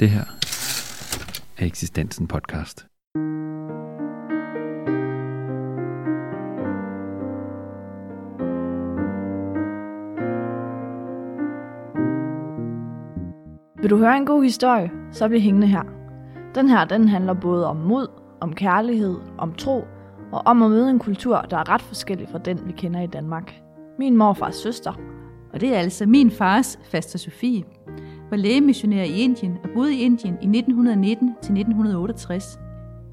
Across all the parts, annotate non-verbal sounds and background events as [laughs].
Det her er Eksistensen podcast. Vil du høre en god historie, så bliv hængende her. Den her, den handler både om mod, om kærlighed, om tro og om at møde en kultur, der er ret forskellig fra den, vi kender i Danmark. Min morfars søster. Og det er altså min fars, faster Sofie, var lægemissionær i Indien og boede i Indien i 1919 til 1968.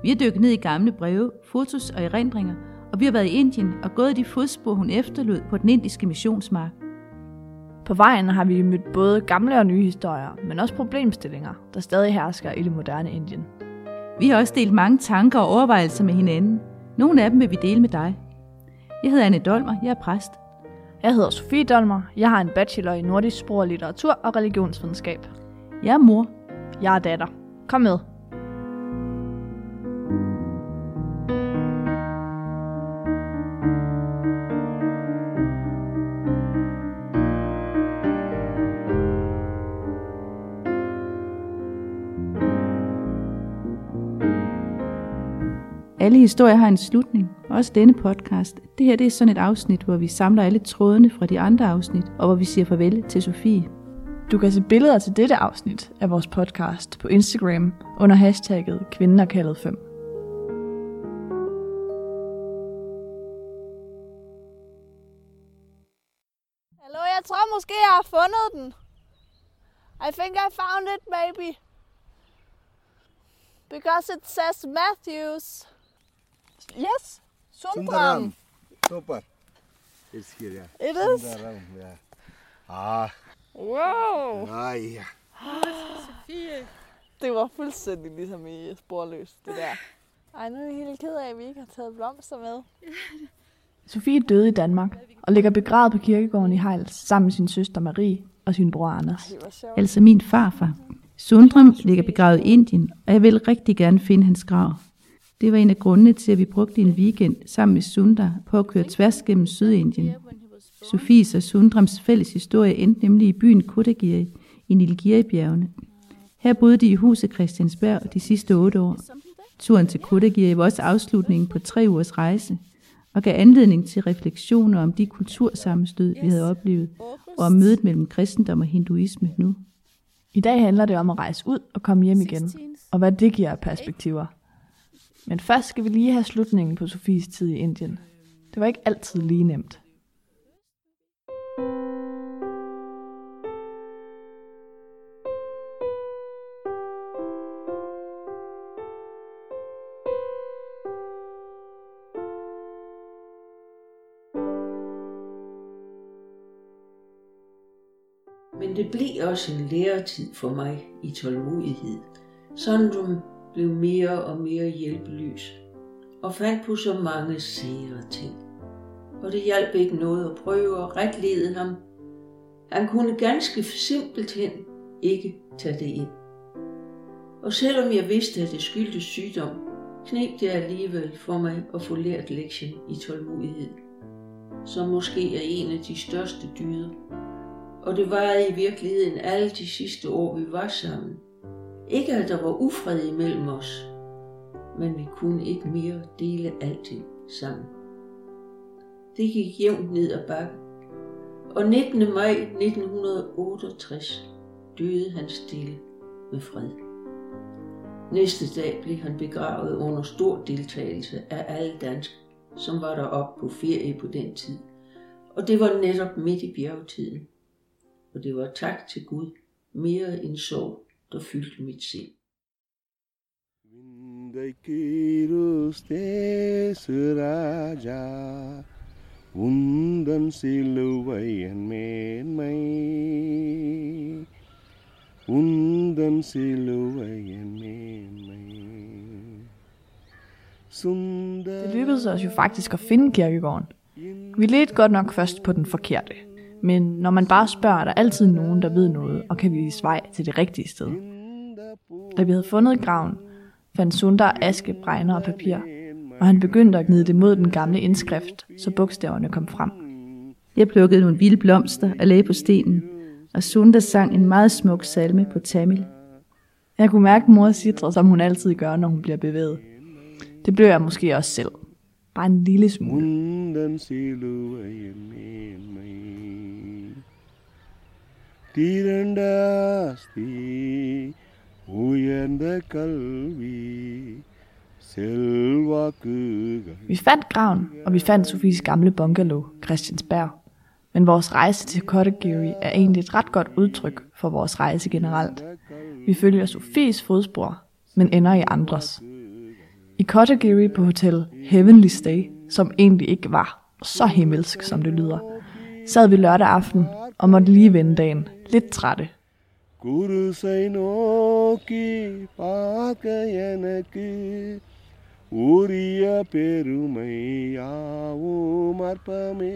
Vi har dykket ned i gamle breve, fotos og erindringer, og vi har været i Indien og gået de fodspor, hun efterlod på den indiske missionsmark. På vejen har vi mødt både gamle og nye historier, men også problemstillinger, der stadig hersker i det moderne Indien. Vi har også delt mange tanker og overvejelser med hinanden. Nogle af dem vil vi dele med dig. Jeg hedder Anne Dolmer, jeg er præst. Jeg hedder Sofie Dolmer. Jeg har en bachelor i nordisk sprog og litteratur og religionsvidenskab. Jeg er mor. Jeg er datter. Kom med. Alle historier har en slutning, også denne podcast. Det her det er sådan et afsnit, hvor vi samler alle trådene fra de andre afsnit, og hvor vi siger farvel til Sofie. Du kan se billeder til dette afsnit af vores podcast på Instagram under hashtagget Kvinden er kaldet 5. Hallo, jeg tror måske, jeg har fundet den. I think I found it, maybe. Because it says Matthews. Yes, Sundram. Super. It's here, yeah. It is? Sundaram, yeah. Ah, Wow. ah, yeah. Det var fuldstændig ligesom i sporløs, det der. Ej, nu er jeg helt ked af, at vi ikke har taget blomster med. [laughs] Sofie døde i Danmark og ligger begravet på kirkegården i Hejls sammen med sin søster Marie og sin bror Anders. Altså min farfar. Sundram ligger begravet i Indien, og jeg vil rigtig gerne finde hans grav. Det var en af grundene til, at vi brugte en weekend sammen med Sundar på at køre tværs gennem Sydindien. Sofies og Sundrams fælles historie endte nemlig i byen Kodagiri i Nilgiri-bjergene. Her boede de i huset Christiansberg de sidste otte år. Turen til Kodagiri var også afslutningen på tre ugers rejse, og gav anledning til refleksioner om de kultursammenstød, vi havde oplevet, og om mødet mellem kristendom og hinduisme nu. I dag handler det om at rejse ud og komme hjem igen, og hvad det giver af perspektiver. Men først skal vi lige have slutningen på Sofies tid i Indien. Det var ikke altid lige nemt. Men det blev også en læretid for mig i tålmodighed. Sondrum blev mere og mere hjælpeløs og fandt på så mange sære ting. Og det hjalp ikke noget at prøve at retlede ham. Han kunne ganske simpelthen ikke tage det ind. Og selvom jeg vidste, at det skyldtes sygdom, knep det alligevel for mig at få lært lektien i tålmodighed, som måske er en af de største dyder og det var i virkeligheden alle de sidste år, vi var sammen. Ikke at der var ufred imellem os, men vi kunne ikke mere dele alting sammen. Det gik jævnt ned ad bakke, og 19. maj 1968 døde han stille med fred. Næste dag blev han begravet under stor deltagelse af alle danskere, som var deroppe på ferie på den tid. Og det var netop midt i bjergtiden og det var tak til Gud mere end sorg, der fyldte mit sind. ராஜா உந்தன் சிலுவை என் மேன்மை உந்தன் சிலுவை என் மேன்மை சுந்தர Det lykkedes os jo faktisk at finde kirkegården. Vi ledte godt nok først på den forkerte. Men når man bare spørger, er der altid nogen, der ved noget, og kan vise vej til det rigtige sted. Da vi havde fundet graven, fandt Sundar aske, bregner og papir, og han begyndte at gnide det mod den gamle indskrift, så bogstaverne kom frem. Jeg plukkede nogle vilde blomster og lagde på stenen, og Sunda sang en meget smuk salme på Tamil. Jeg kunne mærke mor sidre, som hun altid gør, når hun bliver bevæget. Det blev jeg måske også selv. Bare en lille smule. உந்தன் சிலுவையின் மேன்மை திரண்டாஸ்தி உயர்ந்த கல்வி செல்வாக்குகள் Vi fandt graven, og vi fandt Sofies gamle bungalow, Christiansberg. Men vores rejse til Kottegiri er egentlig et ret godt udtryk for vores rejse generelt. Vi følger Sofies fodspor, men ender i andres. i Kotagiri på Hotel Heavenly Stay, som egentlig ikke var så himmelsk, som det lyder, sad vi lørdag aften og måtte lige vende dagen lidt trætte. Guru Sainoki Pakayanaki Uriya Perumaya Umarpame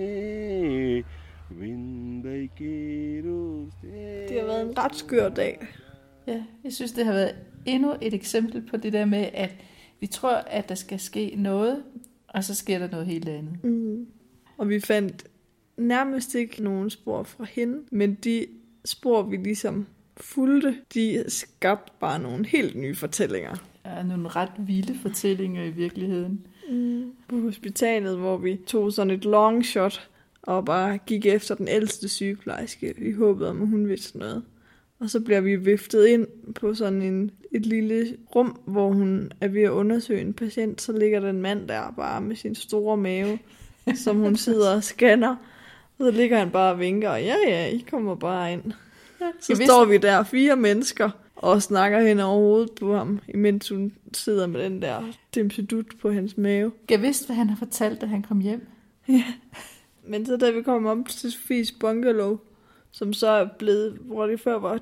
Det har været en ret skør dag. Ja, jeg synes, det har været endnu et eksempel på det der med, at vi tror, at der skal ske noget, og så sker der noget helt andet. Mm. Og vi fandt nærmest ikke nogen spor fra hende, men de spor, vi ligesom fulgte, de skabte bare nogle helt nye fortællinger. Er nogle ret vilde fortællinger i virkeligheden. Mm. På hospitalet, hvor vi tog sådan et long shot og bare gik efter den ældste sygeplejerske i håbet om, at hun vidste noget. Og så bliver vi viftet ind på sådan en, et lille rum, hvor hun er ved at undersøge en patient. Så ligger der en mand der bare med sin store mave, som hun sidder og scanner. Og så ligger han bare og vinker, og ja, ja, I kommer bare ind. Så Jeg står vi der, fire mennesker, og snakker hen over hovedet på ham, imens hun sidder med den der dimsedut på hans mave. Jeg vidste, hvad han har fortalt, da han kom hjem. Men så da vi kom op til Sofies bungalow, som så er blevet, hvor det før var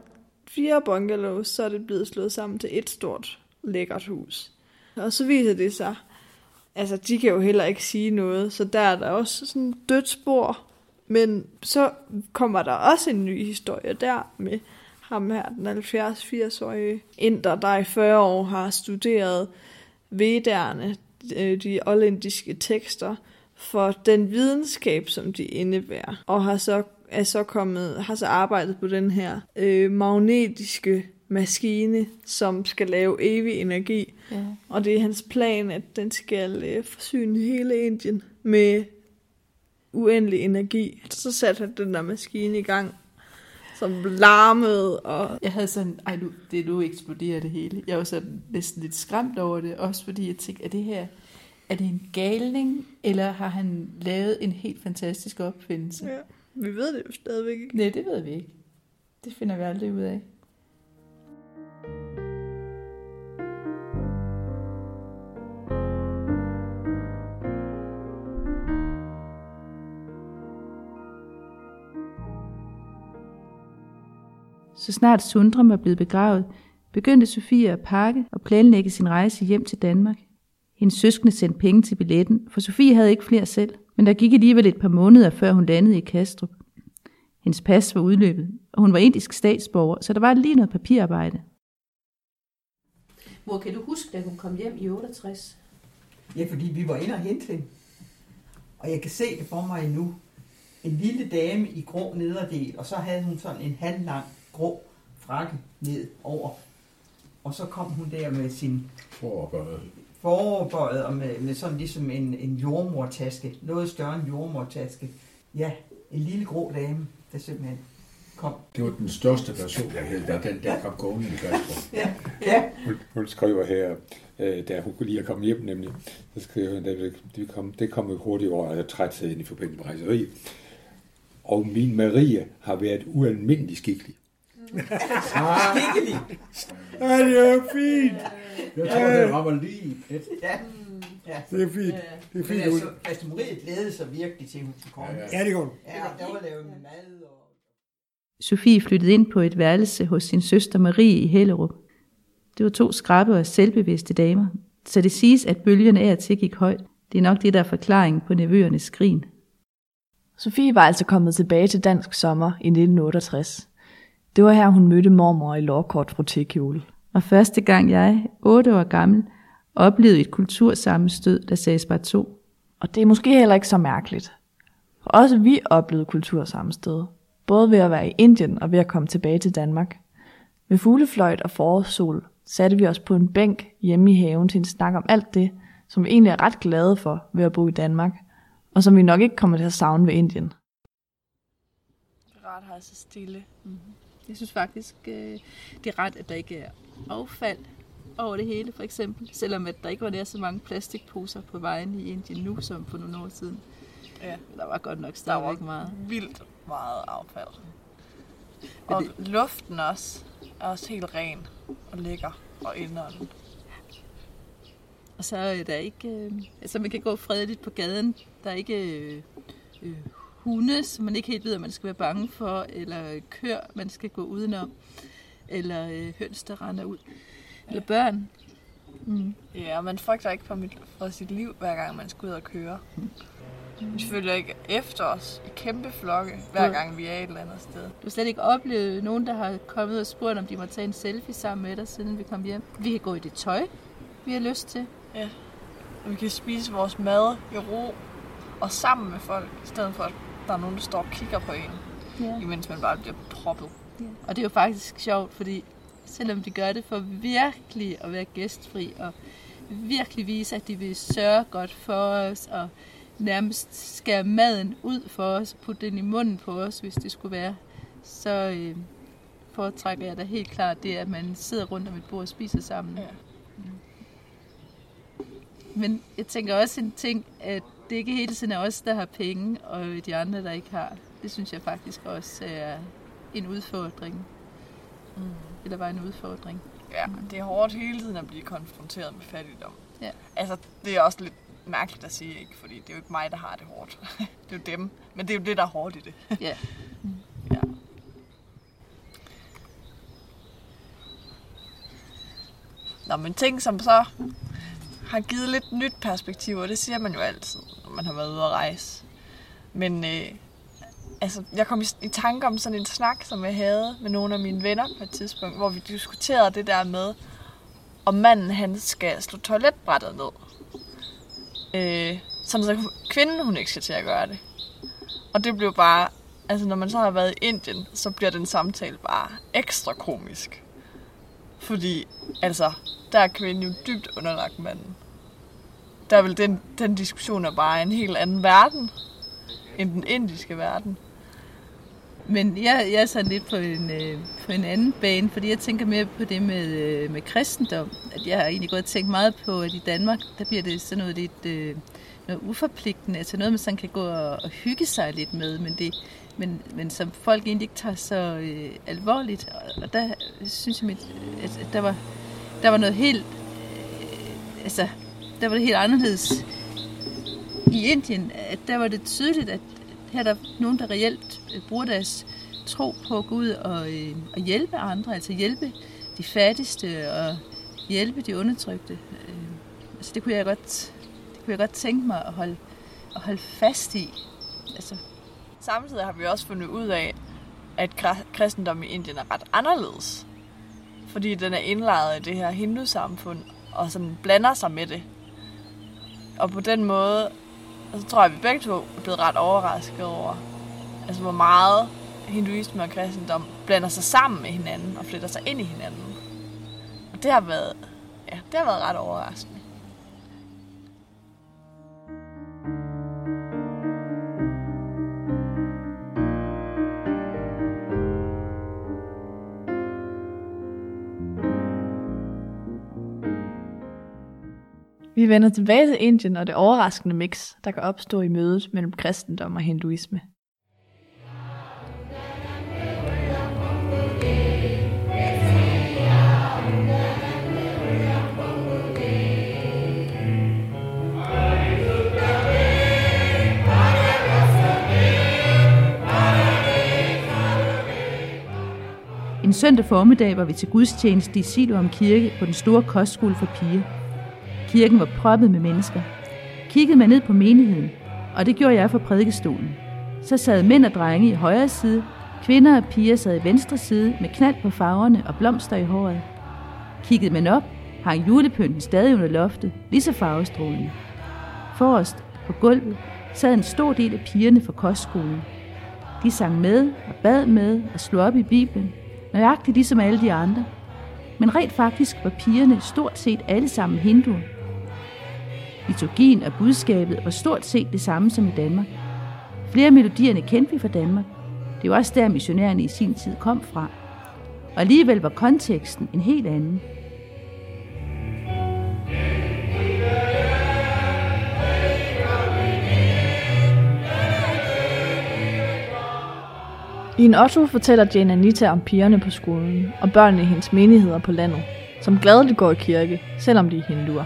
fire bungalows, så er det blevet slået sammen til et stort, lækkert hus. Og så viser det sig, altså de kan jo heller ikke sige noget, så der er der også sådan dødt spor. Men så kommer der også en ny historie der med ham her, den 70-80-årige inder, der i 40 år har studeret vedderne, øh, de oldindiske tekster, for den videnskab, som de indebærer, og har så, er så kommet, har så arbejdet på den her øh, magnetiske maskine, som skal lave evig energi. Ja. Og det er hans plan, at den skal øh, forsyne hele Indien med uendelig energi. Så satte han den der maskine i gang, som larmede, og Jeg havde sådan, ej nu, det nu eksploderer det hele. Jeg var sådan næsten lidt skræmt over det, også fordi jeg tænkte, er det her, er det en galning, eller har han lavet en helt fantastisk opfindelse? ja, vi ved det jo stadigvæk ikke. Nej, det ved vi ikke. Det finder vi aldrig ud af. Så snart Sundram var blevet begravet, begyndte Sofie at pakke og planlægge sin rejse hjem til Danmark. Hendes søskende sendte penge til billetten, for Sofie havde ikke flere selv, men der gik alligevel et par måneder, før hun landede i Kastrup. Hendes pas var udløbet, og hun var indisk statsborger, så der var lige noget papirarbejde. Mor, kan du huske, da hun kom hjem i 68? Ja, fordi vi var inde og hente hende. Og jeg kan se det for mig nu. En lille dame i grå nederdel, og så havde hun sådan en halvlang grå frakke ned over. Og så kom hun der med sin Forbøjet. Foroverbøjet og med, med sådan ligesom en, en jordmortaske. Noget større end jordmortaske. Ja, en lille grå dame, der simpelthen kom. Det var den største version, jeg havde, da den der kom gående i Græsborg. [laughs] Ja, ja. Hun, hun skriver her, øh, da hun kunne lige at komme hjem nemlig, så skriver hun, at det kom, det kom hurtigt over af trætheden i forbindelse med rejseri. Og min Marie har været ualmindelig skikkelig. [laughs] Skikkelig. Ja, det er fint. Jeg tror, det rammer lige plet. Ja, ja. Det er fint. Det er Men fint. altså, Faste Marie glædede sig virkelig til, at hun skulle komme. Ja, Ja, ja. det gjorde Ja, der var lavet mad og... Sofie flyttede ind på et værelse hos sin søster Marie i Hellerup. Det var to skrappe og selvbevidste damer, så det siges, at bølgerne af og til gik højt. Det er nok det, der er forklaringen på nevøernes skrin. Sofie var altså kommet tilbage til dansk sommer i 1968. Det var her, hun mødte mormor i lovkort frottékjole. Og første gang jeg, otte år gammel, oplevede et kultursammenstød, der sagde bare to. Og det er måske heller ikke så mærkeligt. For også vi oplevede kultursammenstød. Både ved at være i Indien og ved at komme tilbage til Danmark. Med fuglefløjt og forårssol satte vi os på en bænk hjemme i haven til en snak om alt det, som vi egentlig er ret glade for ved at bo i Danmark, og som vi nok ikke kommer til at savne ved Indien. Det er rart at have så stille. Jeg synes faktisk, øh, det er ret, at der ikke er affald over det hele, for eksempel. Selvom at der ikke var nær så mange plastikposer på vejen i Indien nu, som for nogle år siden. Ja. Der var godt nok stadigvæk meget. vildt meget affald. Men Og det- luften også er også helt ren og lækker og indånden. Og så er der ikke... Øh, altså, man kan gå fredeligt på gaden. Der er ikke øh, øh, hunde, som man ikke helt ved, at man skal være bange for, eller køer, man skal gå udenom, eller øh, høns, der render ud, eller børn. Mm. Ja, og man frygter ikke for, mit, for sit liv, hver gang man skal ud og køre. Vi følger ikke efter os i kæmpe flokke, hver Ja. gang vi er et eller andet sted. Du har slet ikke oplevet nogen, der har kommet og spurgt, om de må tage en selfie sammen med dig, siden vi kom hjem. Vi kan gå i det tøj, vi har lyst til. Og vi kan spise vores mad i ro og sammen med folk, i stedet for at der er nogen, der står og kigger på en, Ja. imens man bare bliver proppet. Og det er jo faktisk sjovt, fordi selvom de gør det for virkelig at være gæstfri, og virkelig vise, at de vil sørge godt for os, og nærmest skære maden ud for os, og putte den i munden på os, hvis det skulle være, så øh, foretrækker jeg da helt klart det, at man sidder rundt om et bord og spiser sammen. Ja. Men jeg tænker også en ting, at det ikke hele tiden er os, der har penge, og de andre, der ikke har. Det synes jeg faktisk også er en udfordring. Mm. Eller var en udfordring. Ja, det er hårdt hele tiden at blive konfronteret med fattigdom. Ja. Altså, det er også lidt mærkeligt at sige, ikke? Fordi det er jo ikke mig, der har det hårdt. [laughs] det er jo dem. Men det er jo det, der er hårdt i det. [laughs] Ja. ja. Nå, men ting som så har givet lidt nyt perspektiv, og det siger man jo altid, man har været ude at rejse. Men øh, altså, jeg kom i, i tanke om sådan en snak, som jeg havde med nogle af mine venner på et tidspunkt, hvor vi diskuterede det der med, om manden han skal slå toiletbrættet ned. Øh, sådan så kvinden hun ikke skal til at gøre det. Og det blev bare, altså når man så har været i Indien, så bliver den samtale bare ekstra komisk. Fordi, altså, der er kvinden jo dybt underlagt manden. Der vil den, den diskussion er bare en helt anden verden, end den indiske verden. Men jeg, jeg er sådan lidt på en, øh, på en anden bane, fordi jeg tænker mere på det med, øh, med kristendom. At jeg har egentlig gået og tænkt meget på, at i Danmark, der bliver det sådan noget lidt øh, noget uforpligtende, altså noget, man sådan kan gå og, og hygge sig lidt med, men, det, men, men som folk egentlig ikke tager så øh, alvorligt. Og, og der synes jeg, mit, at, at der, var, der var noget helt, øh, altså, der var det helt anderledes i Indien, at der var det tydeligt, at her er der nogen, der reelt øh, bruger deres tro på Gud og, øh, og hjælpe andre, altså hjælpe de fattigste og hjælpe de undertrykte. Øh, altså det kunne jeg godt, det kunne jeg godt tænke mig at holde, at holde fast i. Altså, Samtidig har vi også fundet ud af, at kristendommen i Indien er ret anderledes. Fordi den er indlejret i det her hindu-samfund, og sådan blander sig med det. Og på den måde, så tror jeg, at vi begge to er blevet ret overrasket over, altså hvor meget hinduisme og kristendom blander sig sammen med hinanden og flytter sig ind i hinanden. Og det har været, ja, det har været ret overraskende. Vi vender tilbage til Indien og det overraskende mix, der kan opstå i mødet mellem kristendom og hinduisme. En søndag formiddag var vi til gudstjeneste i Siloam Kirke på den store kostskole for piger. Kirken var proppet med mennesker. Kiggede man ned på menigheden, og det gjorde jeg fra prædikestolen. Så sad mænd og drenge i højre side, kvinder og piger sad i venstre side med knald på farverne og blomster i håret. Kiggede man op, hang julepynten stadig under loftet, lige så farvestrålende. Forrest på gulvet sad en stor del af pigerne fra kostskolen. De sang med og bad med og slog op i Bibelen, Nøjagtigt ligesom alle de andre. Men rent faktisk var pigerne stort set alle sammen hinduer. Liturgien og budskabet var stort set det samme som i Danmark. Flere af melodierne kendte vi fra Danmark. Det var også der, missionærerne i sin tid kom fra. Og alligevel var konteksten en helt anden. I en Otto fortæller Jane Anita om pigerne på skolen og børnene i hendes menigheder på landet, som gladeligt går i kirke, selvom de er hinduer.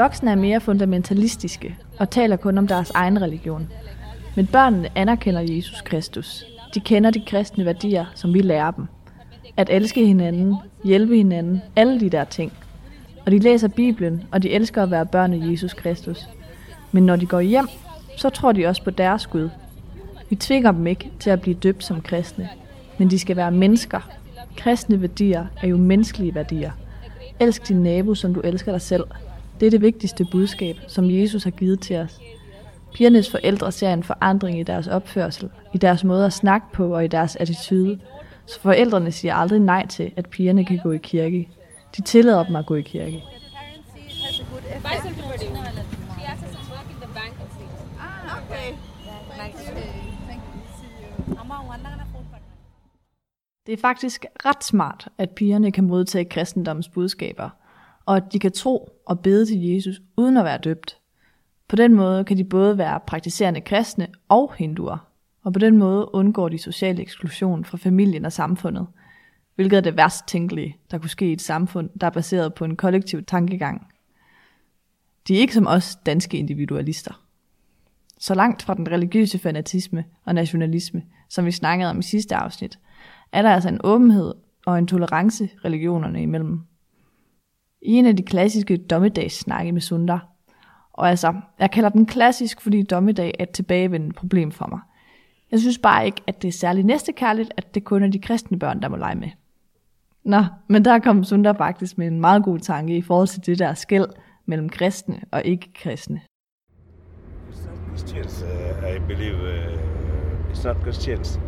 Voksne er mere fundamentalistiske og taler kun om deres egen religion. Men børnene anerkender Jesus Kristus. De kender de kristne værdier, som vi lærer dem. At elske hinanden, hjælpe hinanden, alle de der ting. Og de læser Bibelen, og de elsker at være børn af Jesus Kristus. Men når de går hjem, så tror de også på deres Gud. Vi tvinger dem ikke til at blive døbt som kristne, men de skal være mennesker. Kristne værdier er jo menneskelige værdier. Elsk din nabo, som du elsker dig selv. Det er det vigtigste budskab, som Jesus har givet til os. Pigernes forældre ser en forandring i deres opførsel, i deres måde at snakke på og i deres attitude. Så forældrene siger aldrig nej til, at pigerne kan gå i kirke. De tillader dem at gå i kirke. Det er faktisk ret smart, at pigerne kan modtage kristendommens budskaber, og at de kan tro og bede til Jesus uden at være døbt. På den måde kan de både være praktiserende kristne og hinduer, og på den måde undgår de social eksklusion fra familien og samfundet, hvilket er det værst tænkelige, der kunne ske i et samfund, der er baseret på en kollektiv tankegang. De er ikke som os danske individualister. Så langt fra den religiøse fanatisme og nationalisme, som vi snakkede om i sidste afsnit, er der altså en åbenhed og en tolerance religionerne imellem. I en af de klassiske dommedagssnakke med Sundar, og altså, jeg kalder den klassisk, fordi dommedag er et tilbagevendende problem for mig. Jeg synes bare ikke, at det er særlig næstekærligt, at det kun er de kristne børn, der må lege med. Nå, men der kom Sundar faktisk med en meget god tanke i forhold til det der skæld mellem kristne og ikke-kristne. It's not Christians, uh, I believe. Uh, it's not Christians.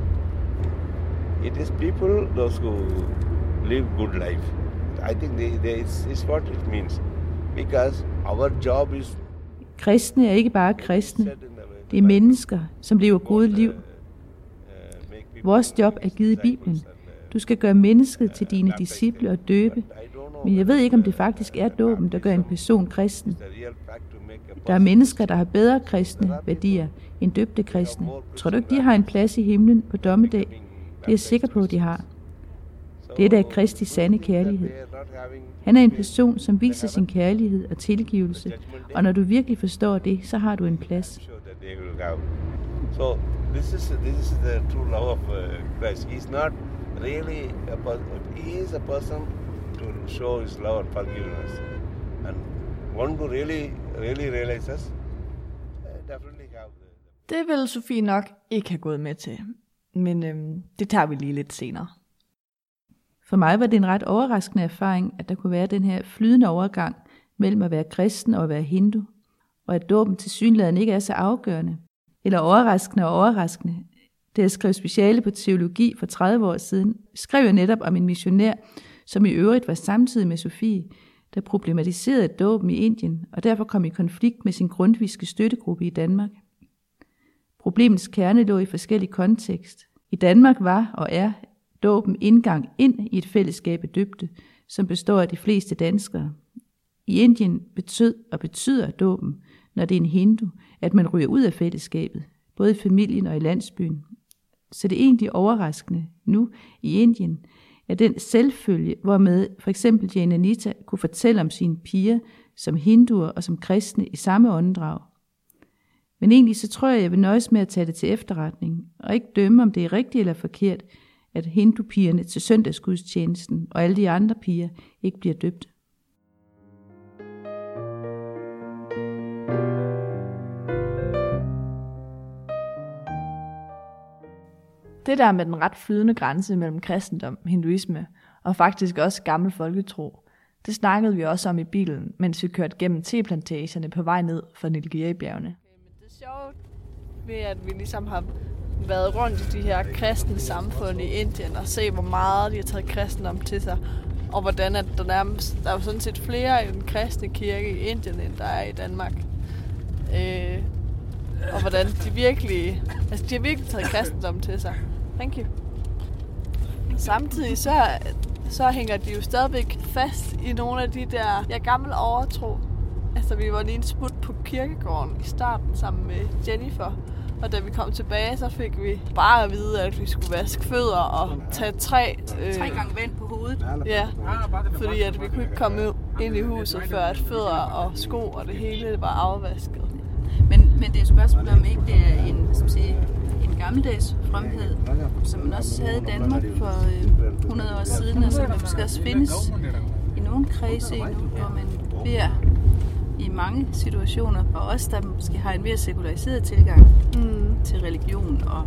It is people, those who live good life. I think they, they, it's, it's what it means. Because our job is Kristne er ikke bare kristne. Det er mennesker, som lever gode liv. Uh, make people Vores job er givet i Bibelen. Du skal gøre mennesket til dine disciple og døbe. Men jeg ved ikke, om det faktisk er dåben, der gør en person kristen. Der er mennesker, der har bedre kristne værdier end døbte kristne. Tror du ikke, de har en plads i himlen på dommedag? Det er jeg sikker på, de har. Det er Kristi sande kærlighed. Han er en person, som viser sin kærlighed og tilgivelse, og når du virkelig forstår det, så har du en plads. So this is this is the true love of uh, Christ. He's not really a person. He is a person to show his love and forgiveness, and one who really really realizes uh, definitely have the. Det ville Sofie nok ikke have gået med til, men øhm, det tager vi lige lidt senere. For mig var det en ret overraskende erfaring, at der kunne være den her flydende overgang mellem at være kristen og at være hindu, og at dåben til synligheden ikke er så afgørende. Eller overraskende og overraskende. Da jeg skrev speciale på teologi for 30 år siden, skrev jeg netop om en missionær, som i øvrigt var samtidig med Sofie, der problematiserede dåben i Indien, og derfor kom i konflikt med sin grundviske støttegruppe i Danmark. Problemets kerne lå i forskellig kontekst. I Danmark var og er dåben indgang ind i et fællesskab af døbte, som består af de fleste danskere. I Indien betød og betyder dåben, når det er en hindu, at man ryger ud af fællesskabet, både i familien og i landsbyen. Så det er egentlig overraskende nu i Indien, at den selvfølge, hvormed for eksempel Jane Anita kunne fortælle om sine piger som hinduer og som kristne i samme åndedrag. Men egentlig så tror jeg, jeg vil nøjes med at tage det til efterretning, og ikke dømme, om det er rigtigt eller forkert, at hindupigerne til søndagsgudstjenesten og alle de andre piger ikke bliver døbt. Det der med den ret flydende grænse mellem kristendom, hinduisme og faktisk også gammel folketro, det snakkede vi også om i bilen, mens vi kørte gennem teplantagerne på vej ned for Nilgiri-bjergene. Det er sjovt ved, at vi ligesom har været rundt i de her kristne samfund i Indien og se, hvor meget de har taget kristendom til sig. Og hvordan at der, nærmest, der er jo sådan set flere i den kristne kirke i Indien, end der er i Danmark. Øh, og hvordan de virkelig, altså de har virkelig taget kristendom til sig. Thank you. Samtidig så, så hænger de jo stadigvæk fast i nogle af de der ja, gamle overtro. Altså vi var lige en smut på kirkegården i starten sammen med Jennifer. Og da vi kom tilbage, så fik vi bare at vide, at vi skulle vaske fødder og tage tre... Øh, tre gange vand på hovedet. Ja, fordi at vi kunne ikke komme ind i huset, før at fødder og sko og det hele var afvasket. Men, men det er et spørgsmål om ikke det er en, som siger, en gammeldags fremhed, som man også havde i Danmark for øh, 100 år siden, og som måske også findes i nogle kredse endnu, hvor man beder i mange situationer, og også der måske har en mere sekulariseret tilgang mm. til religion, og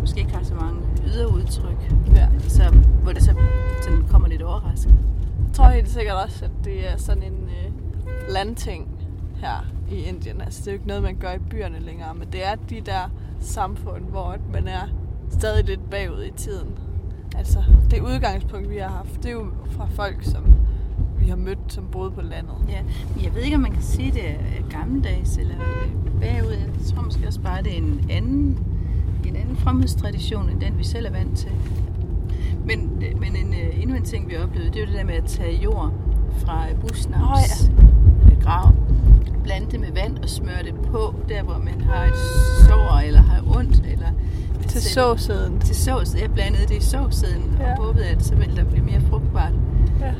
måske ikke har så mange ydre udtryk, ja. så, hvor det så sådan kommer lidt overraskende. Jeg tror helt sikkert også, at det er sådan en øh, landting her i Indien. Altså, det er jo ikke noget, man gør i byerne længere, men det er de der samfund, hvor man er stadig lidt bagud i tiden. Altså, det udgangspunkt, vi har haft, det er jo fra folk, som vi har mødt, som boede på landet. Ja, men jeg ved ikke, om man kan sige, det er gammeldags eller bagud. Jeg tror måske også bare, det er en anden, en anden fremhedstradition, end den vi selv er vant til. Men, men en, øh, endnu en ting, vi oplevede, det er jo det der med at tage jord fra busnavs oh, ja. grav, blande det med vand og smøre det på, der hvor man har et sår eller har ondt. Eller til såsæden. Til såsæden. Jeg blandede det i såsæden ja. og håbede, at så ville der blive mere frugtbart. Ja.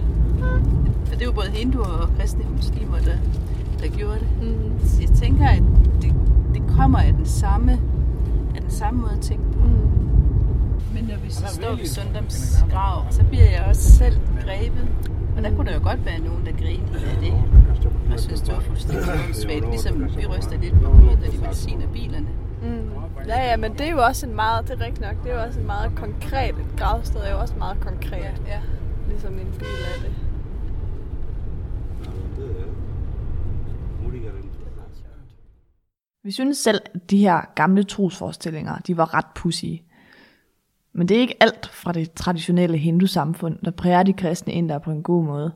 For det var både hinduer og kristne muslimer, der, der gjorde det. Mm. Så jeg tænker, at det, det kommer af den samme, af den samme måde at tænke på. Mm. Men når vi så står ved Sundams grav, så bliver jeg også selv grebet. Og der kunne der jo godt være nogen, der grinede af det. Og synes, det var fuldstændig svagt. Ligesom vi ryster lidt på hovedet, når de mediciner bilerne. Mm. Ja, ja, men det er jo også en meget, det er rigtigt nok, det er jo også en meget konkret, et gravsted er jo også meget konkret. Ja, ja. Ligesom en bil af det. Vi synes selv, at de her gamle trosforestillinger, de var ret pussige. Men det er ikke alt fra det traditionelle hindu-samfund, der præger de kristne indere på en god måde.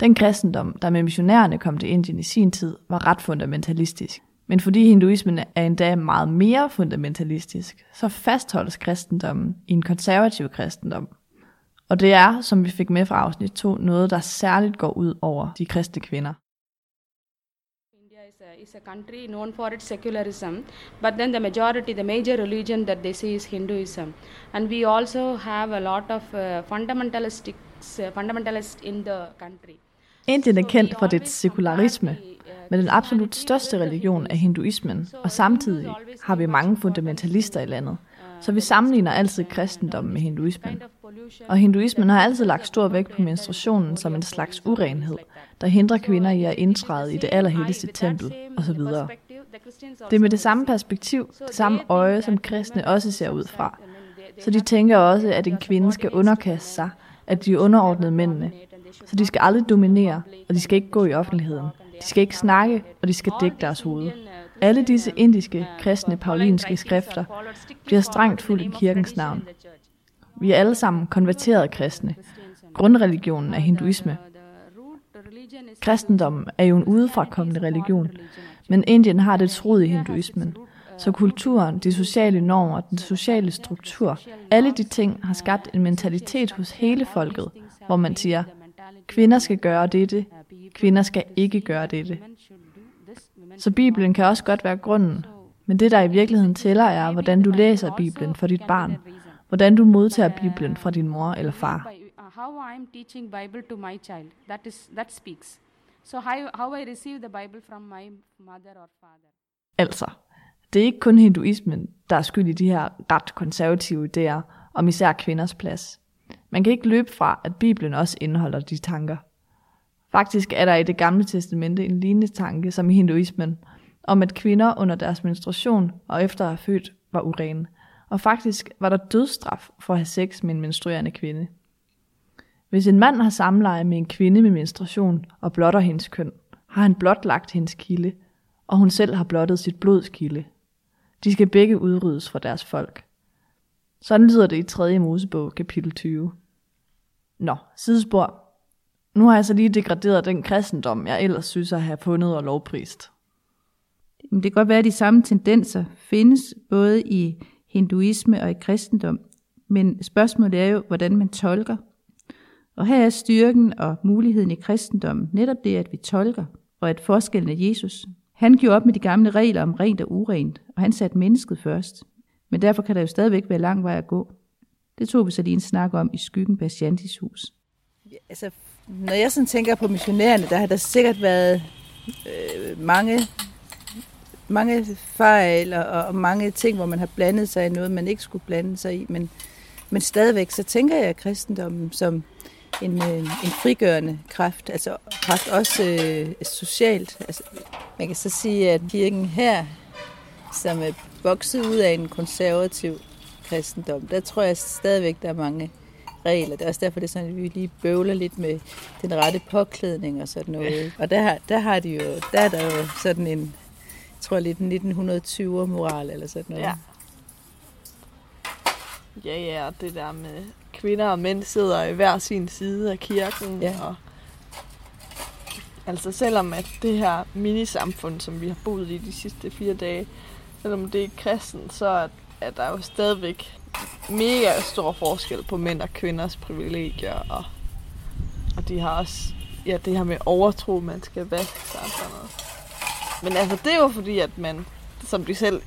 Den kristendom, der med missionærerne kom til Indien i sin tid, var ret fundamentalistisk. Men fordi hinduismen er endda meget mere fundamentalistisk, så fastholdes kristendommen i en konservativ kristendom. Og det er, som vi fik med fra afsnit 2, noget, der særligt går ud over de kristne kvinder is a country known for its secularism, but then the majority, the major religion that they say is Hinduism, and we also have a lot of uh, fundamentalists, uh, fundamentalists in the country. Indien er kendt for dets sekularisme, men den absolut største religion er hinduismen, og samtidig har vi mange fundamentalister i landet, så vi sammenligner altid kristendommen med hinduismen. Og hinduismen har altid lagt stor vægt på menstruationen som en slags urenhed, der hindrer kvinder i at indtræde i det allerhelligste tempel osv. Det er med det samme perspektiv, det samme øje, som kristne også ser ud fra. Så de tænker også, at en kvinde skal underkaste sig, at de er underordnede mændene. Så de skal aldrig dominere, og de skal ikke gå i offentligheden. De skal ikke snakke, og de skal dække deres hoved. Alle disse indiske, kristne, paulinske skrifter bliver strengt fuldt i kirkens navn. Vi er alle sammen konverterede kristne. Grundreligionen er hinduisme. Kristendommen er jo en udefrakommende religion, men Indien har det rod i hinduismen. Så kulturen, de sociale normer, den sociale struktur, alle de ting har skabt en mentalitet hos hele folket, hvor man siger, kvinder skal gøre dette, kvinder skal ikke gøre dette. Så Bibelen kan også godt være grunden, men det der i virkeligheden tæller er, hvordan du læser Bibelen for dit barn, hvordan du modtager Bibelen fra din mor eller far. How I am teaching Bible to my child, that is that speaks. So how, how I receive the Bible from my mother or father. Altså, det er ikke kun hinduismen, der er skyld i de her ret konservative idéer om især kvinders plads. Man kan ikke løbe fra, at Bibelen også indeholder de tanker. Faktisk er der i det gamle testamente en lignende tanke som i hinduismen, om at kvinder under deres menstruation og efter at have født var urene, og faktisk var der dødsstraf for at have sex med en menstruerende kvinde. Hvis en mand har samleje med en kvinde med menstruation og blotter hendes køn, har han blotlagt hendes kilde, og hun selv har blottet sit blods kilde. De skal begge udryddes fra deres folk. Sådan lyder det i 3. Mosebog, kapitel 20. Nå, sidespor. Nu har jeg så lige degraderet den kristendom, jeg ellers synes at have fundet og lovprist. Men det kan godt være, at de samme tendenser findes både i hinduisme og i kristendom. Men spørgsmålet er jo, hvordan man tolker. Og her er styrken og muligheden i kristendommen netop det, at vi tolker, og at forskellen er Jesus. Han gjorde op med de gamle regler om rent og urent, og han satte mennesket først. Men derfor kan der jo stadigvæk være lang vej at gå. Det tog vi så lige en snak om i skyggen bag Shantis hus. Ja, altså, når jeg sådan tænker på missionærerne, der har der sikkert været øh, mange, mange fejl og, og mange ting, hvor man har blandet sig i noget, man ikke skulle blande sig i. Men, men stadigvæk, så tænker jeg kristendommen som en, øh, en frigørende kraft, altså kraft også øh, socialt. Altså, man kan så sige, at kirken her, som er vokset ud af en konservativ kristendom, der tror jeg stadigvæk, der er mange regler. Det er også derfor, det er sådan, at vi lige bøvler lidt med den rette påklædning og sådan noget. Og der, der, har de jo, der er der jo sådan en, tror lidt 1920'er moral eller sådan noget. Ja. Ja, ja, og det der med kvinder og mænd sidder i hver sin side af kirken. Ja. Og, altså selvom at det her minisamfund, som vi har boet i de sidste fire dage, selvom det er kristen, så er, er der jo stadigvæk mega stor forskel på mænd og kvinders privilegier. Og, og de har også ja, det her med overtro, man skal vaske sig og sådan noget. Men altså, det er jo fordi, at man, som de selv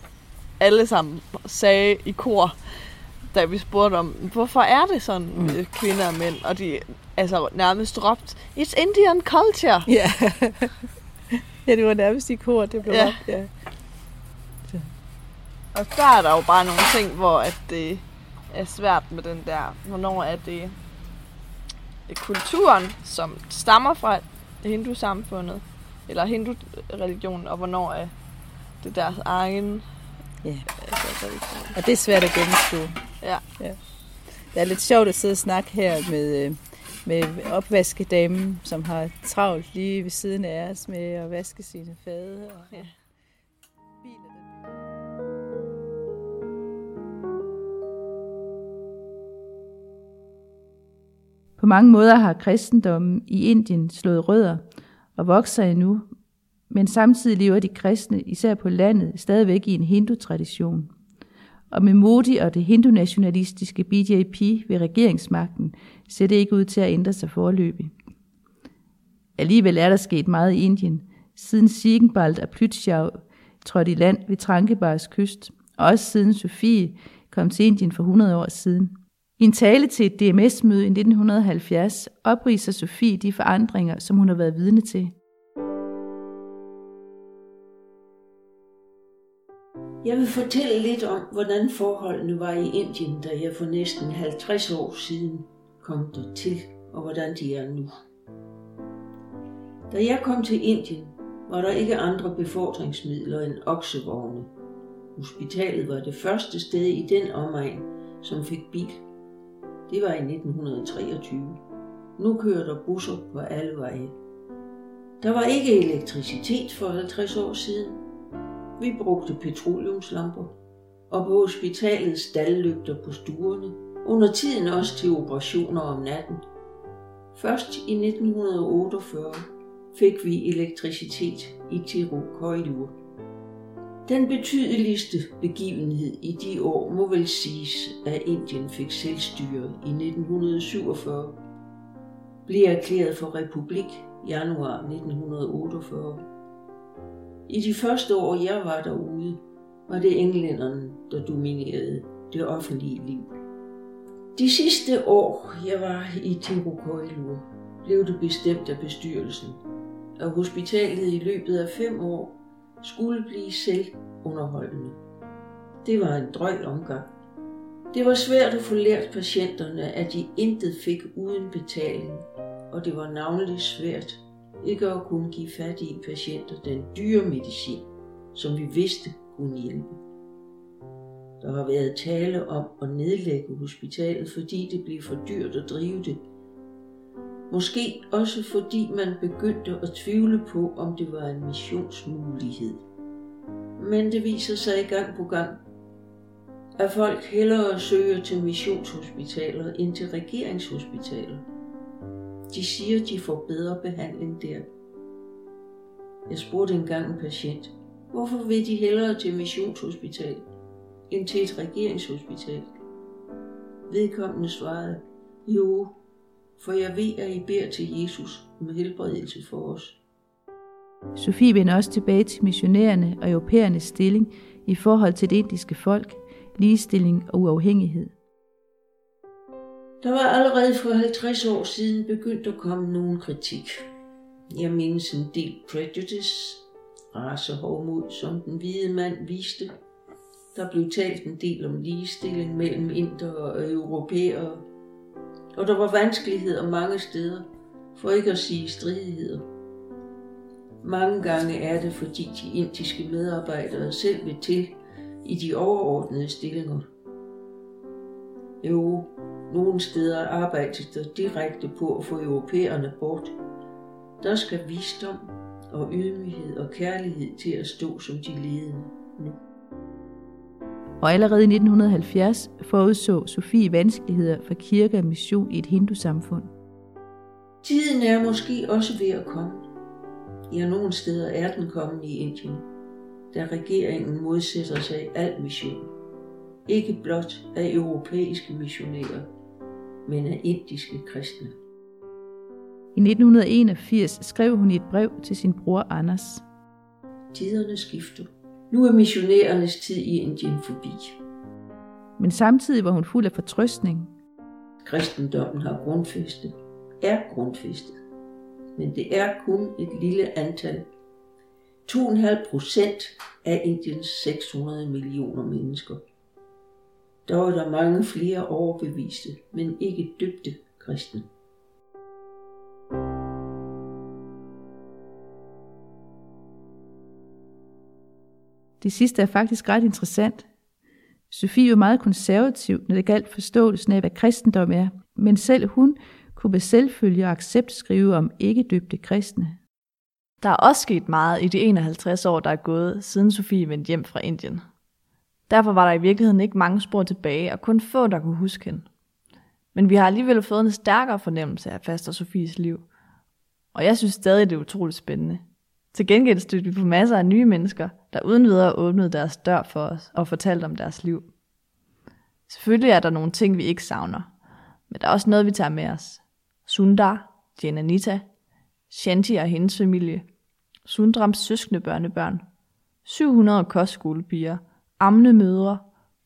alle sammen sagde i kor, da vi spurgte om, hvorfor er det sådan med kvinder og mænd? Og de altså nærmest råbt, it's Indian culture. [laughs] Ja. ja, det var nærmest i kor, det blev Ja. ja. ja. Og der er der jo bare nogle ting, hvor at det er svært med den der, hvornår er det kulturen, som stammer fra hindusamfundet, eller hindu-religionen, og hvornår er det deres egen Ja. altså. Og det er svært at gennemskue. Ja. ja. Det er lidt sjovt at sidde og snakke her med, øh, med opvaskedamen, som har travlt lige ved siden af os med at vaske sine fade. Og, Ja. På mange måder har kristendommen i Indien slået rødder og vokser endnu, men samtidig lever de kristne, især på landet, stadigvæk i en hindu-tradition. Og med Modi og det hindu-nationalistiske BJP ved regeringsmagten ser det ikke ud til at ændre sig forløbig. Alligevel er der sket meget i Indien, siden Sigenbald og Plytschau trådte i land ved Trankebars kyst, og også siden Sofie kom til Indien for 100 år siden. I en tale til et DMS-møde i 1970 opriser Sofie de forandringer, som hun har været vidne til. Jeg vil fortælle lidt om, hvordan forholdene var i Indien, da jeg for næsten 50 år siden kom dertil, og hvordan de er nu. Da jeg kom til Indien, var der ikke andre befordringsmidler end oksevogne. Hospitalet var det første sted i den omegn, som fik bil. Det var i 1923. Nu kører der busser på alle veje. Der var ikke elektricitet for 50 år siden. Vi brugte petroleumslamper, og på hospitalet stallygter på stuerne, under tiden også til operationer om natten. Først i 1948 fik vi elektricitet i Tirukoilur. Den betydeligste begivenhed i de år må vel siges, at Indien fik selvstyre i 1947, blev erklæret for republik januar 1948. I de første år, jeg var derude, var det englænderne, der dominerede det offentlige liv. De sidste år, jeg var i Tirukoilur, blev det bestemt af bestyrelsen, at hospitalet i løbet af fem år skulle blive selvunderholdende. Det var en drøg omgang. Det var svært at få lært patienterne, at de intet fik uden betaling, og det var navnlig svært ikke at kunne give fattige patienter den dyre medicin, som vi vidste kunne hjælpe. Der har været tale om at nedlægge hospitalet, fordi det blev for dyrt at drive det. Måske også fordi man begyndte at tvivle på, om det var en missionsmulighed. Men det viser sig i gang på gang, at folk hellere søger til missionshospitaler end til regeringshospitaler. De siger, de får bedre behandling der. Jeg spurgte engang en patient, hvorfor vil de hellere til missionshospital end til et regeringshospital? Vedkommende svarede, jo, for jeg ved, at I beder til Jesus om helbredelse for os. Sofie vender også tilbage til missionærerne og europæernes stilling i forhold til det indiske folk, ligestilling og uafhængighed. Der var allerede for 50 år siden begyndt at komme nogen kritik. Jeg mindes en del prejudice, racehovmod, som den hvide mand viste. Der blev talt en del om ligestilling mellem inder og europæere. Og der var vanskeligheder mange steder, for ikke at sige stridigheder. Mange gange er det, fordi de indiske medarbejdere selv vil til i de overordnede stillinger. Jo, nogle steder arbejdes der direkte på at få europæerne bort. Der skal visdom og ydmyghed og kærlighed til at stå som de ledende nu. Og allerede i 1970 forudså Sofie vanskeligheder for kirke og mission i et hindusamfund. Tiden er måske også ved at komme. Ja, nogle steder er den kommet i Indien, da regeringen modsætter sig al mission. Ikke blot af europæiske missionærer, men af indiske kristne. I 1981 skrev hun i et brev til sin bror Anders. Tiderne skifter. Nu er missionærernes tid i Indien forbi. Men samtidig var hun fuld af fortrøstning. Kristendommen har grundfæstet, er grundfæstet. Men det er kun et lille antal. 2,5 procent af Indiens 600 millioner mennesker. Der var der mange flere overbeviste, men ikke døbte kristne. Det sidste er faktisk ret interessant. Sofie var meget konservativ, når det galt forståelsen af, hvad kristendom er, men selv hun kunne med selvfølge og accept skrive om ikke døbte kristne. Der er også sket meget i de 51 år, der er gået, siden Sofie vendte hjem fra Indien. Derfor var der i virkeligheden ikke mange spor tilbage, og kun få, der kunne huske hende. Men vi har alligevel fået en stærkere fornemmelse af Faster Sofies liv. Og jeg synes stadig, det er utroligt spændende. Til gengæld stødte vi på masser af nye mennesker, der uden videre åbnede deres dør for os og fortalte om deres liv. Selvfølgelig er der nogle ting, vi ikke savner, men der er også noget, vi tager med os. Sundar, Jananita, Shanti og hendes familie, Sundrams søskende børnebørn, 700 kostskolepiger, amne mødre,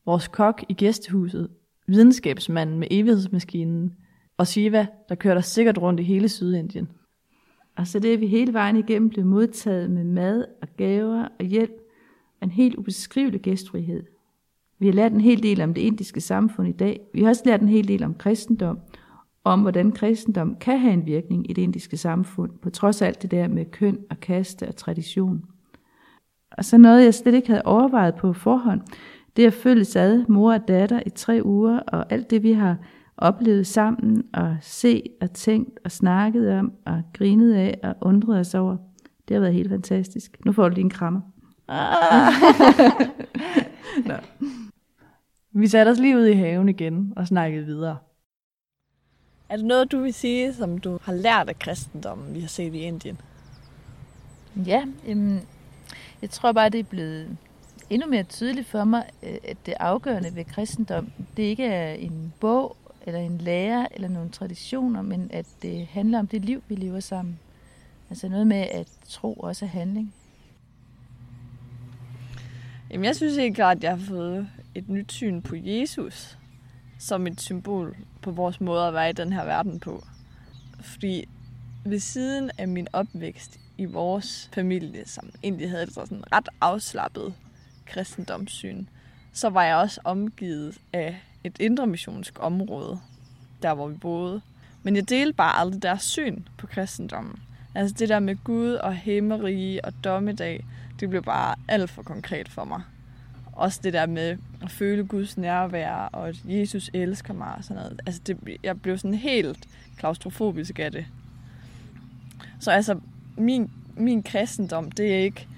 vores kok i gæstehuset, videnskabsmanden med evighedsmaskinen, og Shiva, der kører dig sikkert rundt i hele Sydindien. Og så det at vi hele vejen igennem blev modtaget med mad og gaver og hjælp en helt ubeskrivelig gæstfrihed. Vi har lært en hel del om det indiske samfund i dag. Vi har også lært en hel del om kristendom, og om hvordan kristendom kan have en virkning i det indiske samfund, på trods af alt det der med køn og kaste og tradition. Og så noget, jeg slet ikke havde overvejet på forhånd, det er at følges ad mor og datter i tre uger, og alt det, vi har oplevet sammen, og set og tænkt og snakket om, og grinet af og undret os over. Det har været helt fantastisk. Nu får du lige en krammer. Ah. [laughs] Nå. Vi satte os lige ud i haven igen og snakkede videre. Er det noget, du vil sige, som du har lært af kristendommen, vi har set i Indien? Ja, jamen, jeg tror bare, det er blevet endnu mere tydeligt for mig, øh, at det afgørende ved kristendom, det ikke er en bog eller en lære eller nogle traditioner, men at det handler om det liv, vi lever sammen. Altså noget med at tro også er handling. Jamen, jeg synes helt klart, at jeg har fået et nyt syn på Jesus som et symbol på vores måde at være i den her verden på. Fordi ved siden af min opvækst i vores familie, som egentlig havde et sådan ret afslappet kristendomssyn, så var jeg også omgivet af et indre missionsk område, der hvor vi boede. Men jeg delte bare aldrig deres syn på kristendommen. Altså det der med Gud og himmerige og dommedag, det blev bare alt for konkret for mig. også det der med at føle Guds nærvær, og at Jesus elsker mig og sådan noget. Altså, det, jeg blev sådan helt klaustrofobisk af det. Så altså, min, min kristendom, det er ikke,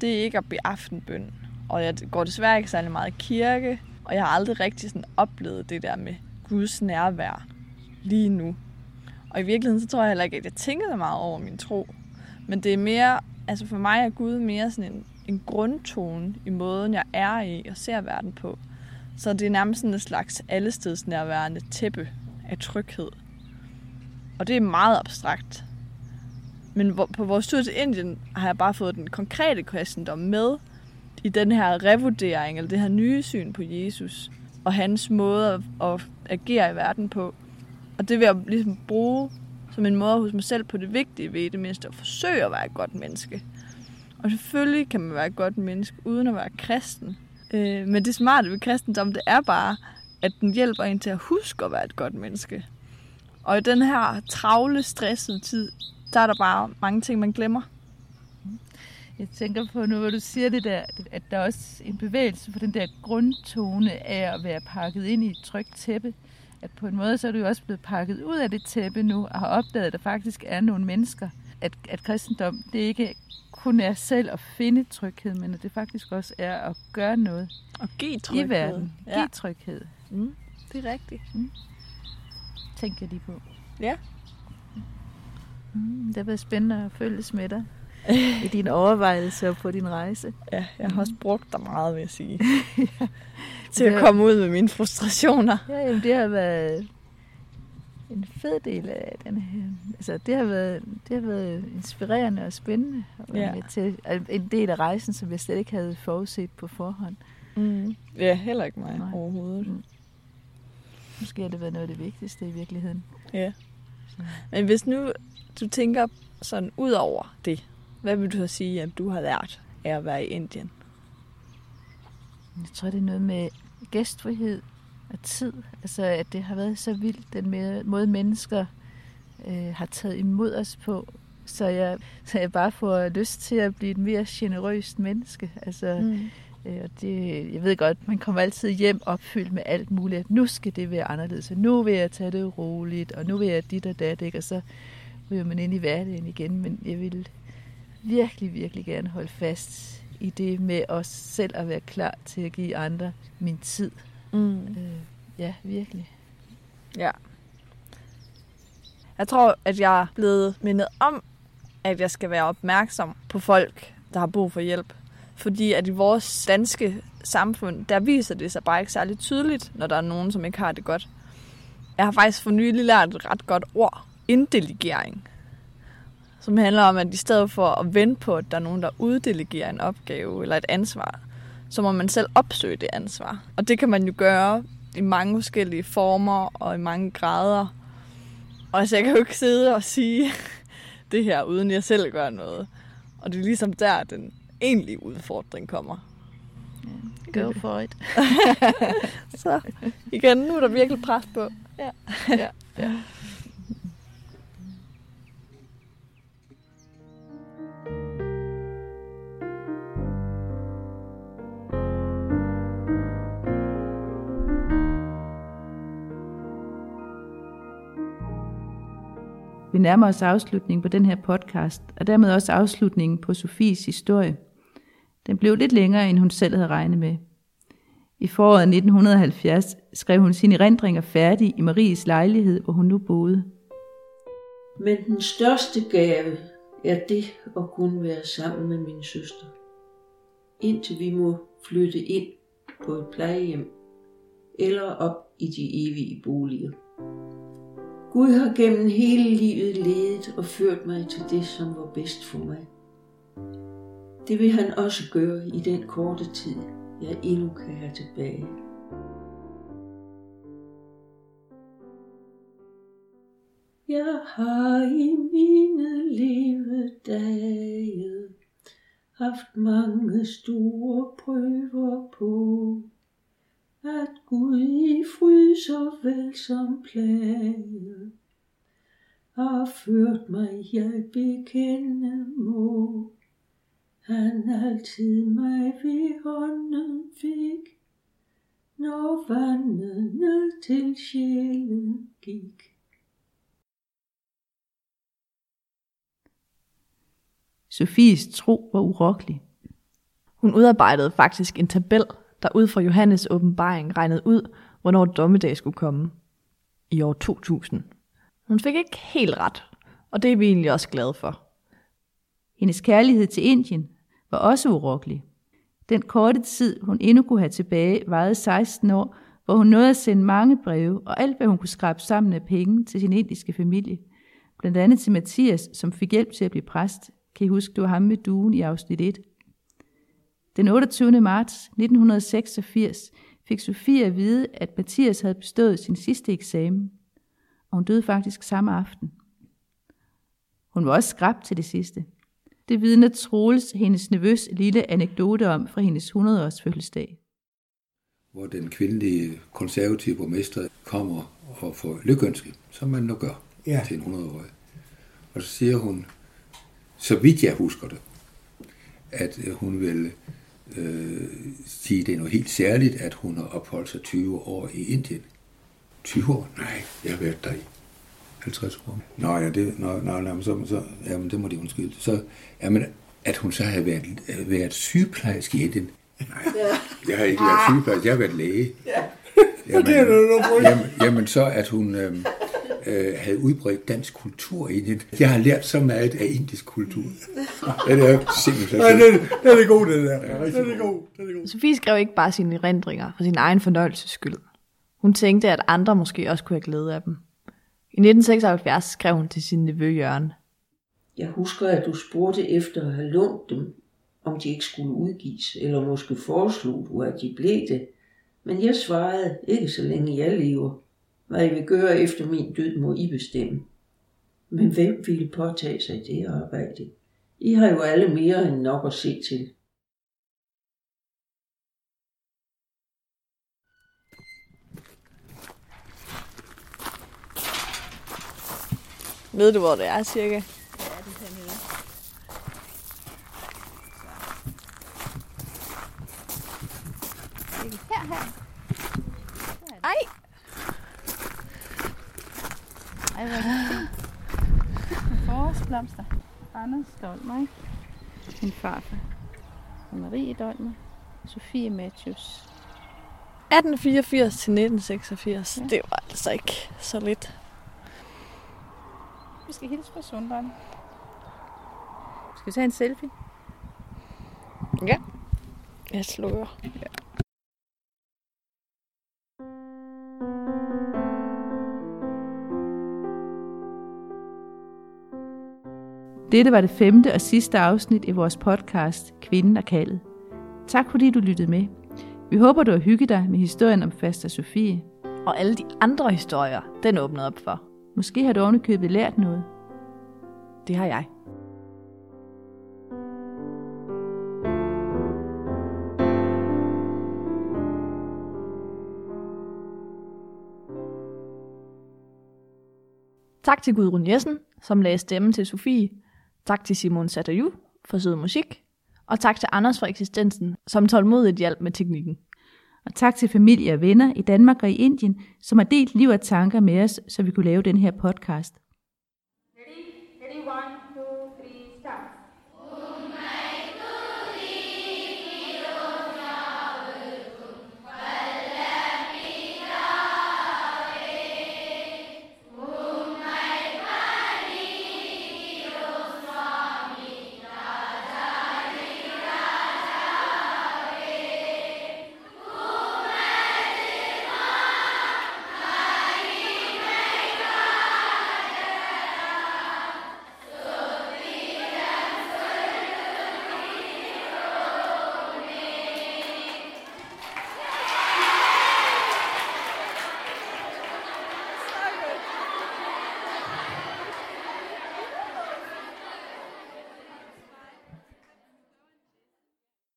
det er ikke at blive aftenbøn. Og jeg går desværre ikke særlig meget i kirke, og jeg har aldrig rigtig sådan oplevet det der med Guds nærvær lige nu. Og i virkeligheden, så tror jeg heller ikke, at jeg tænker så meget over min tro. Men det er mere, altså for mig er Gud mere sådan en, en grundtone i måden, jeg er i og ser verden på. Så det er nærmest sådan et slags allestedsnærværende tæppe af tryghed. Og det er meget abstrakt. Men på vores tur til Indien har jeg bare fået den konkrete kristendom med i den her revurdering, eller det her nye syn på Jesus, og hans måde at agere i verden på. Og det vil jeg ligesom bruge som en måde hos mig selv på det vigtige ved det mindste, at forsøge at være et godt menneske. Og selvfølgelig kan man være et godt menneske, uden at være kristen. Øh, men det smarte ved kristendom, det er bare, at den hjælper en til at huske at være et godt menneske. Og i den her travle, stressede tid, der er der bare mange ting, man glemmer. Jeg tænker på nu, hvor du siger det der, at der er også en bevægelse for den der grundtone af at være pakket ind i et trygt tæppe. At på en måde, så er du jo også blevet pakket ud af det tæppe nu, og har opdaget, at der faktisk er nogle mennesker. At, at kristendom, det ikke kun er selv at finde tryghed, men at det faktisk også er at gøre noget og give tryghed. i verden. Ja. Give tryghed. Mm, det er rigtigt. Mm. Tænker jeg lige på. Ja. Mm, det har været spændende at følges med dig i dine overvejelser og på din rejse. Ja, jeg har også brugt dig meget, vil jeg sige. [laughs] ja. Til at komme ud med mine frustrationer. Ja, jamen, det har været en fed del af den her. Altså, det har været, det har været inspirerende og spændende. Og Ja. til, en del af rejsen, som jeg slet ikke havde forudset på forhånd. Mm. Ja, heller ikke mig Nej. overhovedet. Mm. Måske har det været noget af det vigtigste i virkeligheden. Ja. Men hvis nu du tænker sådan ud over det, hvad vil du så sige, at du har lært af at være i Indien? Jeg tror, det er noget med gæstfrihed og tid. Altså, at det har været så vildt, den måde mennesker øh, har taget imod os på. Så jeg, så jeg bare får lyst til at blive et mere generøst menneske. Altså, Mm. øh, og det, jeg ved godt, man kommer altid hjem opfyldt med alt muligt. Nu skal det være anderledes, og nu vil jeg tage det roligt, og nu vil jeg dit og dat, ikke? og så ryger man ind i hverdagen igen. Men jeg vil virkelig, virkelig gerne holde fast i det med os selv at være klar til at give andre min tid. Mm. Øh, ja, virkelig. Ja. Jeg tror, at jeg er blevet mindet om, at jeg skal være opmærksom på folk, der har brug for hjælp. Fordi at i vores danske samfund, der viser det sig bare ikke særlig tydeligt, når der er nogen, som ikke har det godt. Jeg har faktisk for nylig lært et ret godt ord. Indelegering. Som handler om, at i stedet for at vente på, at der er nogen, der uddelegerer en opgave eller et ansvar, så må man selv opsøge det ansvar. Og det kan man jo gøre i mange forskellige former og i mange grader. Og altså, jeg kan jo ikke sidde og sige [laughs] det her, uden jeg selv gør noget. Og det er ligesom der, den egentlige udfordring kommer. Go for it. [laughs] Så igen, nu er der virkelig pres på. Ja. ja. ja. Vi nærmer os afslutningen på den her podcast, og dermed også afslutningen på Sofies historie. Den blev lidt længere, end hun selv havde regnet med. I foråret 1970 skrev hun sine erindringer færdig i Maries lejlighed, hvor hun nu boede. Men den største gave er det at kunne være sammen med min søster. Indtil vi må flytte ind på et plejehjem eller op i de evige boliger. Gud har gennem hele livet ledet og ført mig til det, som var bedst for mig. Det vil han også gøre i den korte tid, jeg endnu kan have tilbage. Jeg har i mine levedage haft mange store prøver på, at Gud i fryd så vel som plage har ført mig, jeg bekende må. han altid mig ved hånden fik, når vandet ned til sjælen gik. Sofies tro var urokkelig. Hun udarbejdede faktisk en tabel, der ud fra Johannes åbenbaring regnede ud, hvornår dommedag skulle komme. I år 2000. Hun fik ikke helt ret, og det er vi egentlig også glade for. Hendes kærlighed til Indien var også urokkelig. Den korte tid, hun endnu kunne have tilbage, varede 16 år, hvor hun nåede at sende mange breve og alt, hvad hun kunne skrabe sammen af penge til sin indiske familie. Blandt andet til Mathias, som fik hjælp til at blive præst. Kan I huske, du var ham med duen i afsnit 1? Den 28. marts 1986 fik Sofie at vide, at Mathias havde bestået sin sidste eksamen, og hun døde faktisk samme aften. Hun var også skrab til det sidste. Det vidner Troels, hendes nevøs lille anekdote om fra hendes 100-års fødselsdag. Hvor den kvindelige konservative borgmester kommer og får lykønske, som man nu gør Ja. til en 100-årig. Og så siger hun, så vidt jeg husker det, at hun vil øh, sige, at det er noget helt særligt, at hun har opholdt sig 20 år i Indien. 20 år? Nej, jeg har været der i 50 år. Nå ja, det, nå, nå, nå, så, så, jamen, det må de undskylde. Så, jamen, at hun så har været, været sygeplejerske i Indien. Nej, jeg har ikke været sygeplejerske, jeg har været læge. Ja. Jamen, det er noget jamen, jamen, så at hun øh, øh, havde udbredt dansk kultur i Indien. Jeg har lært så meget af indisk kultur. [laughs] Ja, det er simpelthen Nej, det, det er god, det der. Ja, det er god. Det er god. Sofie skrev ikke bare sine erindringer for sin egen fornøjelses skyld. Hun tænkte, at andre måske også kunne have glæde af dem. I 1976 skrev hun til sin nevø Jørgen. Jeg husker, at du spurgte efter at have lånt dem, om de ikke skulle udgives, eller måske foreslog du, at de blev det. Men jeg svarede, ikke så længe jeg lever. Hvad jeg vil gøre efter min død, må I bestemme. Men hvem ville påtage sig det arbejde? I har jo alle mere end nok at se til. Ved du, hvor det er, cirka? Ja, det kan jeg Her, her. Ej! Ej, hvor er det fint. Forårsblomster. Anders Dolmer, Min farfar. Og Marie Dolmer. Sofie Matthews. 1884 til 1986. Ja. Det var altså ikke så lidt. Vi skal hilse på Sunderen. Skal vi tage en selfie? Ja. Jeg slukker. Ja. Dette var det femte og sidste afsnit i vores podcast Kvinden og kaldet. Tak fordi du lyttede med. Vi håber, du har hygget dig med historien om Faster Sofie. Og alle de andre historier, den åbnede op for. Måske har du ovenikøbet lært noget. Det har jeg. Tak til Gudrun Jessen, som lagde stemme til Sofie. Tak til Simon Satterju for sød musik. Og tak til Anders for eksistensen, som tålmodigt hjalp med teknikken. Og tak til familie og venner i Danmark og i Indien, som har delt liv og tanker med os, så vi kunne lave den her podcast.